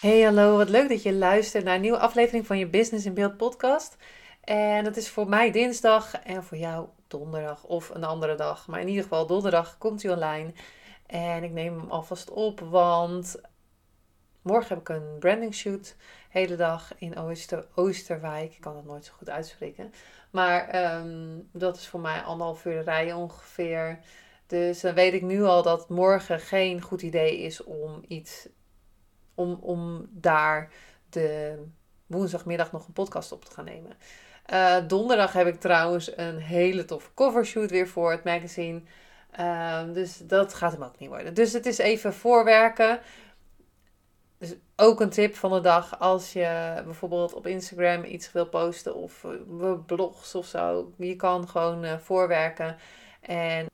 Hey, hallo. Wat leuk dat je luistert naar een nieuwe aflevering van je Business in Beeld podcast. En dat is voor mij dinsdag en voor jou donderdag of een andere dag. Maar in ieder geval donderdag komt hij online. En ik neem hem alvast op, want morgen heb ik een branding shoot. Hele dag in Ooster, Oosterwijk. Ik kan dat nooit zo goed uitspreken. Maar ehm, dat is voor mij anderhalf uur rijden ongeveer. Dus dan weet ik nu al dat morgen geen goed idee is om iets om, om daar de woensdagmiddag nog een podcast op te gaan nemen. Uh, donderdag heb ik trouwens een hele toffe covershoot weer voor het magazine. Uh, dus dat gaat hem ook niet worden. Dus het is even voorwerken. Dus ook een tip van de dag. Als je bijvoorbeeld op Instagram iets wil posten of uh, blogs of zo. Je kan gewoon uh, voorwerken. En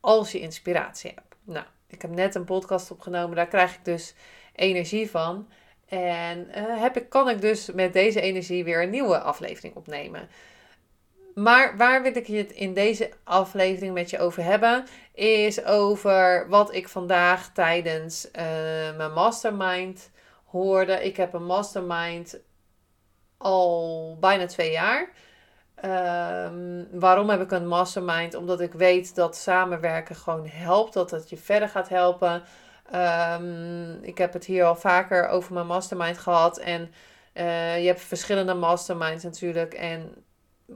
als je inspiratie hebt. Nou, ik heb net een podcast opgenomen. Daar krijg ik dus energie van. En uh, heb ik, kan ik dus met deze energie weer een nieuwe aflevering opnemen. Maar waar wil ik het in deze aflevering met je over hebben? Is over wat ik vandaag tijdens uh, mijn mastermind hoorde. Ik heb een mastermind al bijna twee jaar. Um, waarom heb ik een mastermind? Omdat ik weet dat samenwerken gewoon helpt. Dat het je verder gaat helpen. Um, ik heb het hier al vaker over mijn mastermind gehad. En uh, je hebt verschillende masterminds natuurlijk. En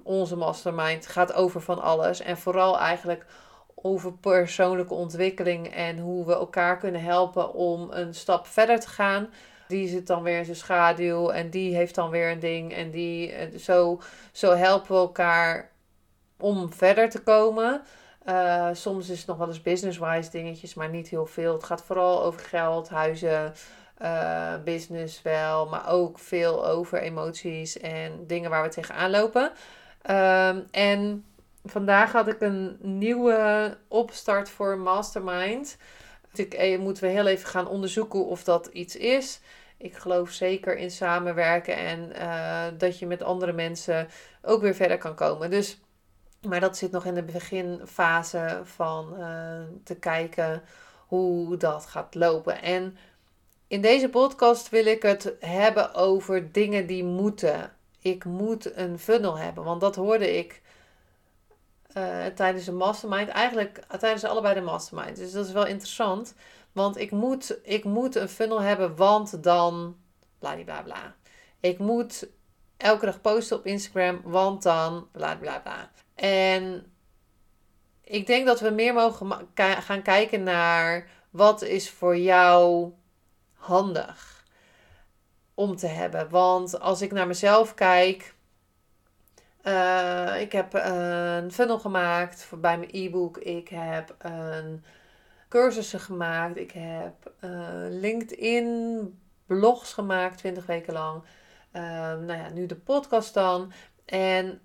onze mastermind gaat over van alles. En vooral eigenlijk over persoonlijke ontwikkeling. En hoe we elkaar kunnen helpen om een stap verder te gaan. Die zit dan weer in zijn schaduw. En die heeft dan weer een ding. En die, uh, zo, zo helpen we elkaar om verder te komen. Uh, soms is het nog wel eens business-wise dingetjes, maar niet heel veel. Het gaat vooral over geld, huizen, uh, business wel, maar ook veel over emoties en dingen waar we tegenaan lopen. Uh, en vandaag had ik een nieuwe opstart voor Mastermind. Natuurlijk eh, moeten we heel even gaan onderzoeken of dat iets is. Ik geloof zeker in samenwerken en dat je met andere mensen ook weer verder kan komen. Dus maar dat zit nog in de beginfase van uh, te kijken hoe dat gaat lopen. En in deze podcast wil ik het hebben over dingen die moeten. Ik moet een funnel hebben, want dat hoorde ik uh, tijdens de mastermind. Eigenlijk tijdens allebei de mastermind. Dus dat is wel interessant. Want ik moet, ik moet een funnel hebben, want dan bla bla bla. Ik moet elke dag posten op Instagram, want dan bla bla bla. En ik denk dat we meer mogen gaan kijken naar wat is voor jou handig om te hebben. Want als ik naar mezelf kijk, uh, ik heb een funnel gemaakt voor bij mijn e-book. Ik heb een cursussen gemaakt. Ik heb uh, LinkedIn blogs gemaakt, 20 weken lang. Uh, nou ja, nu de podcast dan. En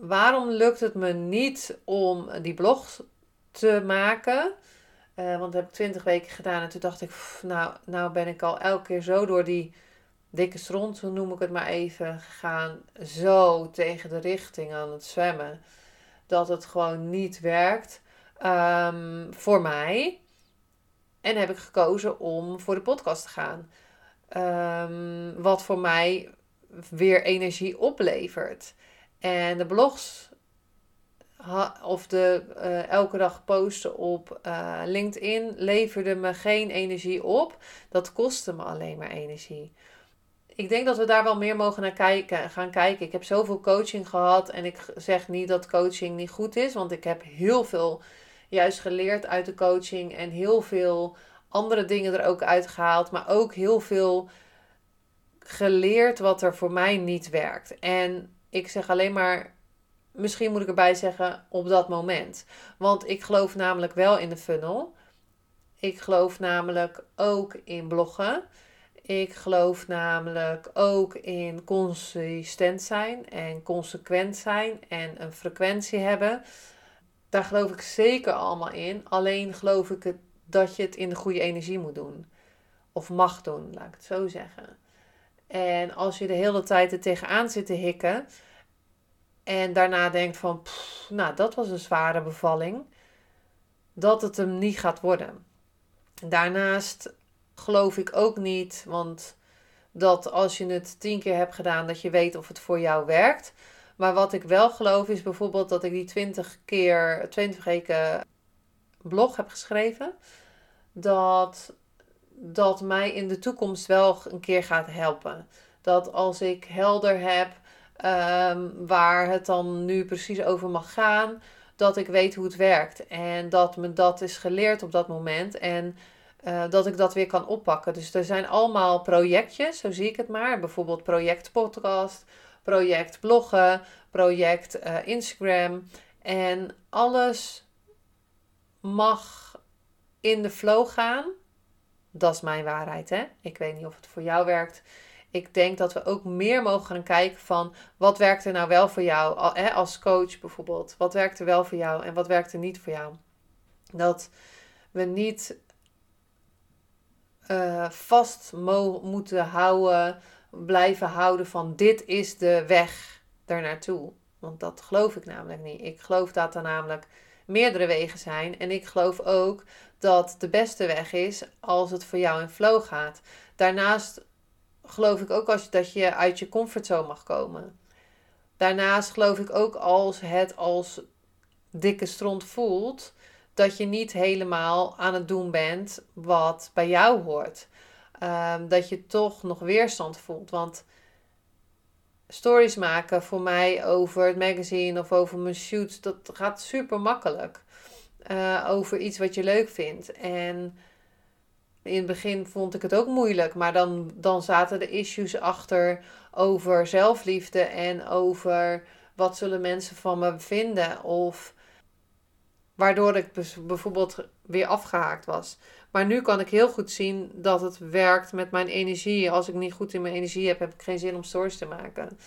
waarom lukt het me niet om die blog te maken? Uh, want dat heb ik twintig weken gedaan. En toen dacht ik, nou, nou ben ik al elke keer zo door die dikke stront, hoe noem ik het maar even, gegaan. Zo tegen de richting aan het zwemmen. Dat het gewoon niet werkt um, voor mij. En heb ik gekozen om voor de podcast te gaan. Um, wat voor mij weer energie oplevert. En de blogs of de uh, elke dag posten op uh, LinkedIn leverde me geen energie op. Dat kostte me alleen maar energie. Ik denk dat we daar wel meer mogen naar kijken, gaan kijken. Ik heb zoveel coaching gehad en ik zeg niet dat coaching niet goed is, want ik heb heel veel juist geleerd uit de coaching en heel veel andere dingen er ook uitgehaald, maar ook heel veel geleerd wat er voor mij niet werkt. En ik zeg alleen maar, misschien moet ik erbij zeggen, op dat moment. Want ik geloof namelijk wel in de funnel. Ik geloof namelijk ook in bloggen. Ik geloof namelijk ook in consistent zijn en consequent zijn en een frequentie hebben. Daar geloof ik zeker allemaal in. Alleen geloof ik dat je het in de goede energie moet doen. Of mag doen, laat ik het zo zeggen. En als je de hele tijd er tegenaan zit te hikken en daarna denkt van, nou dat was een zware bevalling, dat het hem niet gaat worden. Daarnaast geloof ik ook niet, want dat als je het tien keer hebt gedaan, dat je weet of het voor jou werkt. Maar wat ik wel geloof is bijvoorbeeld dat ik die 20 keer, 20 weken blog heb geschreven. Dat dat mij in de toekomst wel een keer gaat helpen. Dat als ik helder heb ehm, waar het dan nu precies over mag gaan, dat ik weet hoe het werkt. En dat me dat is geleerd op dat moment. En uh, dat ik dat weer kan oppakken. Dus er zijn allemaal projectjes, zo zie ik het maar. Bijvoorbeeld project podcast, project bloggen, project uh, Instagram. En alles mag in de flow gaan. Dat is mijn waarheid, hè? Ik weet niet of het voor jou werkt. Ik denk dat we ook meer mogen gaan kijken van wat werkt er nou wel voor jou als coach bijvoorbeeld. Wat werkt er wel voor jou en wat werkt er niet voor jou. Dat we niet uh, vast moeten houden, blijven houden van dit is de weg naartoe. Want dat geloof ik namelijk niet. Ik geloof dat er namelijk meerdere wegen zijn. En ik geloof ook dat de beste weg is als het voor jou in flow gaat. Daarnaast geloof ik ook als, dat je uit je comfortzone mag komen. Daarnaast geloof ik ook als het als dikke stront voelt, dat je niet helemaal aan het doen bent wat bij jou hoort. Ehm, dat je toch nog weerstand voelt. Want stories maken voor mij over het magazine of over mijn shoots, dat gaat super makkelijk. Uh, over iets wat je leuk vindt. En in het begin vond ik het ook moeilijk, maar dan, dan zaten de issues achter over zelfliefde en over wat zullen mensen van me vinden. Of waardoor ik bijvoorbeeld weer afgehaakt was. Maar nu kan ik heel goed zien dat het werkt met mijn energie. Als ik niet goed in mijn energie heb, heb ik geen zin om stories te maken.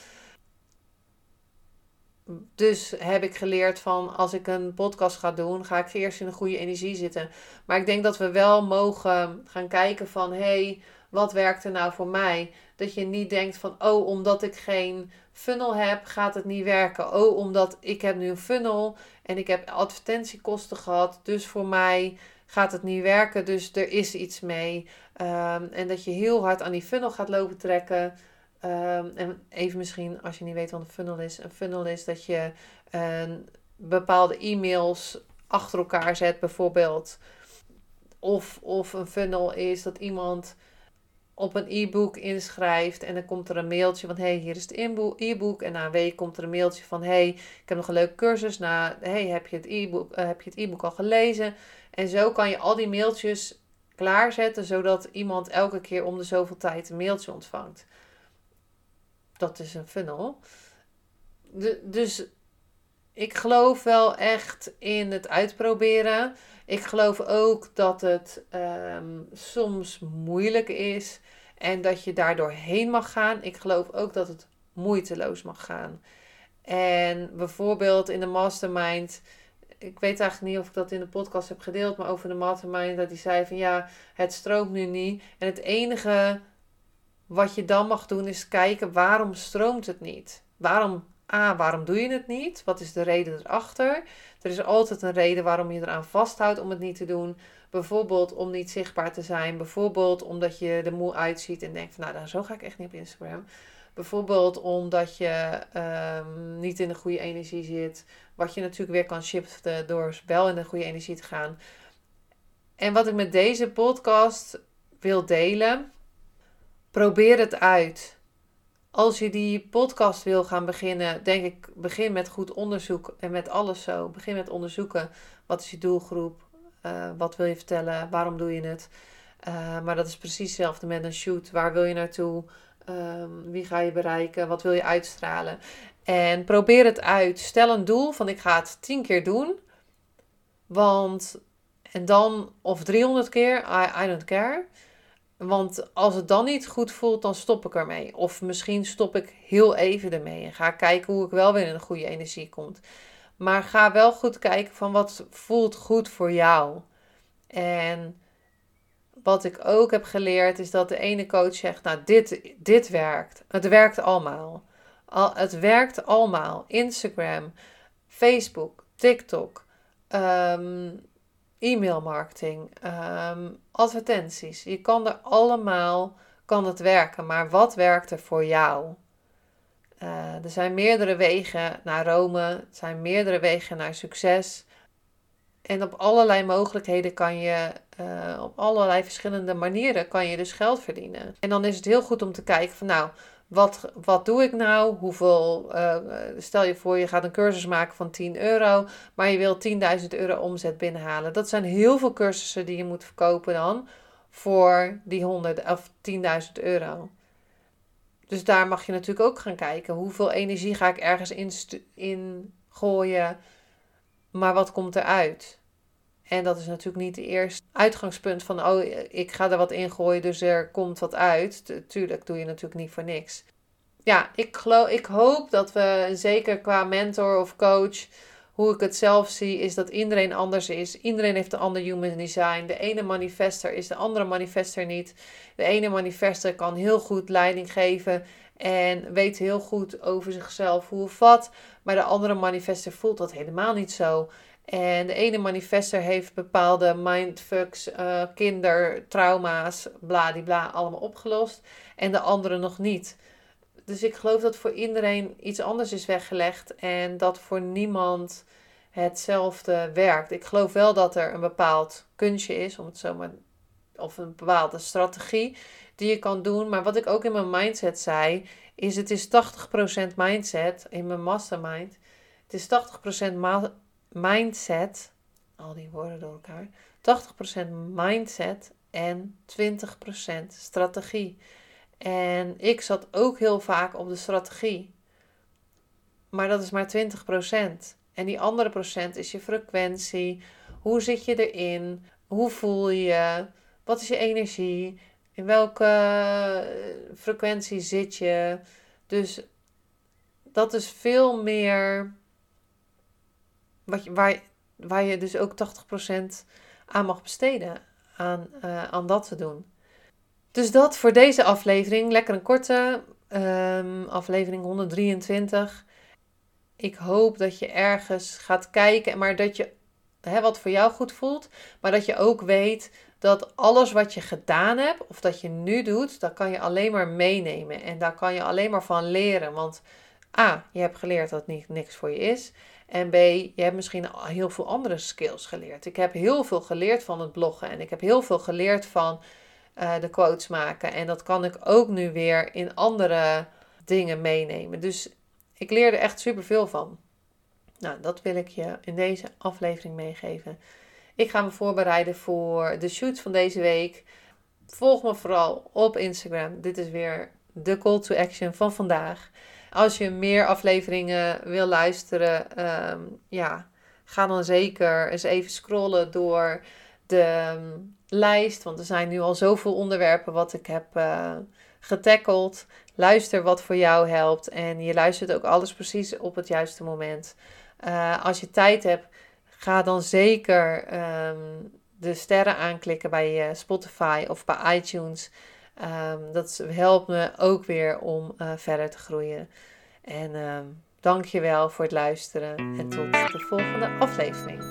Dus heb ik geleerd van als ik een podcast ga doen, ga ik eerst in een goede energie zitten. Maar ik denk dat we wel mogen gaan kijken van hé, hey, wat werkt er nou voor mij? Dat je niet denkt van oh, omdat ik geen funnel heb, gaat het niet werken. Oh, omdat ik heb nu een funnel en ik heb advertentiekosten gehad, dus voor mij gaat het niet werken. Dus er is iets mee. Um, en dat je heel hard aan die funnel gaat lopen trekken. Um, en even misschien, als je niet weet wat een funnel is. Een funnel is dat je een bepaalde e-mails achter elkaar zet, bijvoorbeeld. Of, of een funnel is dat iemand op een e-book inschrijft en dan komt er een mailtje van hey, hier is het e-book en na een week komt er een mailtje van hey, ik heb nog een leuke cursus. Na hey, heb je het e-book uh, heb je het e-book al gelezen? En zo kan je al die mailtjes klaarzetten zodat iemand elke keer om de zoveel tijd een mailtje ontvangt. Dat is een funnel. Dus ik geloof wel echt in het uitproberen. Ik geloof ook dat het um, soms moeilijk is en dat je daardoor heen mag gaan. Ik geloof ook dat het moeiteloos mag gaan. En bijvoorbeeld in de mastermind, ik weet eigenlijk niet of ik dat in de podcast heb gedeeld, maar over de mastermind, dat hij zei van ja, het stroomt nu niet. En het enige wat je dan mag doen is kijken waarom stroomt het niet? Waarom A, waarom doe je het niet? Wat is de reden erachter? Er is altijd een reden waarom je eraan vasthoudt om het niet te doen. Bijvoorbeeld om niet zichtbaar te zijn. Bijvoorbeeld omdat je er moe uitziet en denkt van nou, zo ga ik echt niet op Instagram. Bijvoorbeeld omdat je um, niet in de goede energie zit. Wat je natuurlijk weer kan shiften door wel in de goede energie te gaan. En wat ik met deze podcast wil delen, probeer het uit als je die podcast wil gaan beginnen, denk ik, begin met goed onderzoek en met alles zo. Begin met onderzoeken. Wat is je doelgroep? Uh, wat wil je vertellen? Waarom doe je het? Uh, maar dat is precies hetzelfde met een shoot. Waar wil je naartoe? Um, wie ga je bereiken? Wat wil je uitstralen? En probeer het uit. Stel een doel van ik ga het tien keer doen. Want En dan, of 300 keer, I, I don't care. Want als het dan niet goed voelt, dan stop ik ermee. Of misschien stop ik heel even ermee en ga kijken hoe ik wel weer in een goede energie kom. Maar ga wel goed kijken van wat voelt goed voor jou. En wat ik ook heb geleerd is dat de ene coach zegt, nou dit, dit werkt. Het werkt allemaal. Al, het werkt allemaal. Instagram, Facebook, TikTok, um, e-mail marketing, ehm, advertenties. Je kan er allemaal, kan het werken. Maar wat werkt er voor jou? Uh, er zijn meerdere wegen naar Rome. Er zijn meerdere wegen naar succes. En op allerlei mogelijkheden kan je, uh, op allerlei verschillende manieren kan je dus geld verdienen. En dan is het heel goed om te kijken van nou, wat, wat doe ik nou? Hoeveel, uh, stel je voor je gaat een cursus maken van 10 euro, maar je wil 10.000 euro omzet binnenhalen. Dat zijn heel veel cursussen die je moet verkopen dan voor die 100 of 10.000 euro. Dus daar mag je natuurlijk ook gaan kijken. Hoeveel energie ga ik ergens in, in gooien? Maar wat komt eruit? En dat is natuurlijk niet het eerste uitgangspunt van, oh, ik ga er wat in gooien, dus er komt wat uit. Tuurlijk doe je natuurlijk niet voor niks. Ja, ik, ik hoop dat we, zeker qua mentor of coach, hoe ik het zelf zie, is dat iedereen anders is. Iedereen heeft een ander human design. De ene manifester is de andere manifester niet. De ene manifester kan heel goed leiding geven en weet heel goed over zichzelf hoe of wat. Maar de andere manifester voelt dat helemaal niet zo. En de ene manifester heeft bepaalde mindfucks, uh, kindertrauma's, bladibla, allemaal opgelost. En de andere nog niet. Dus ik geloof dat voor iedereen iets anders is weggelegd. En dat voor niemand hetzelfde werkt. Ik geloof wel dat er een bepaald kunstje is, om het zo maar. Of een bepaalde strategie die je kan doen. Maar wat ik ook in mijn mindset zei, is het is 80% mindset in mijn mastermind. Het is 80% mindset, al die woorden door elkaar, 80% mindset en 20% strategie. En ik zat ook heel vaak op de strategie. Maar dat is maar 20%. En die andere procent is je frequentie. Hoe zit je erin? Hoe voel je? Wat is je energie? In welke eh, frequentie zit je? Dus dat is veel meer wat je, waar, waar je dus ook 80% aan mag besteden aan, uh, aan dat te doen. Dus dat voor deze aflevering. Lekker een korte um, aflevering 123. Ik hoop dat je ergens gaat kijken, maar dat je hè, wat voor jou goed voelt, maar dat je ook weet dat alles wat je gedaan hebt of dat je nu doet, dat kan je alleen maar meenemen en daar kan je alleen maar van leren. Want A, je hebt geleerd dat niet niks voor je is. En B, je hebt misschien heel veel andere skills geleerd. Ik heb heel veel geleerd van het bloggen en ik heb heel veel geleerd van uh, de quotes maken. En dat kan ik ook nu weer in andere dingen meenemen. Dus ik leer er echt superveel van. Nou, dat wil ik je in deze aflevering meegeven. Ik ga me voorbereiden voor de shoots van deze week. Volg me vooral op Instagram. Dit is weer de call to action van vandaag. Als je meer afleveringen wil luisteren, ehm, ja, ga dan zeker eens even scrollen door de ehm, lijst. Want er zijn nu al zoveel onderwerpen wat ik heb uh, getackeld. Luister wat voor jou helpt. En je luistert ook alles precies op het juiste moment. Uh, als je tijd hebt, ga dan zeker um, de sterren aanklikken bij uh, Spotify of bij iTunes. Um, dat helpt me ook weer om verder te groeien. En um, dank je wel voor het luisteren en tot de volgende aflevering.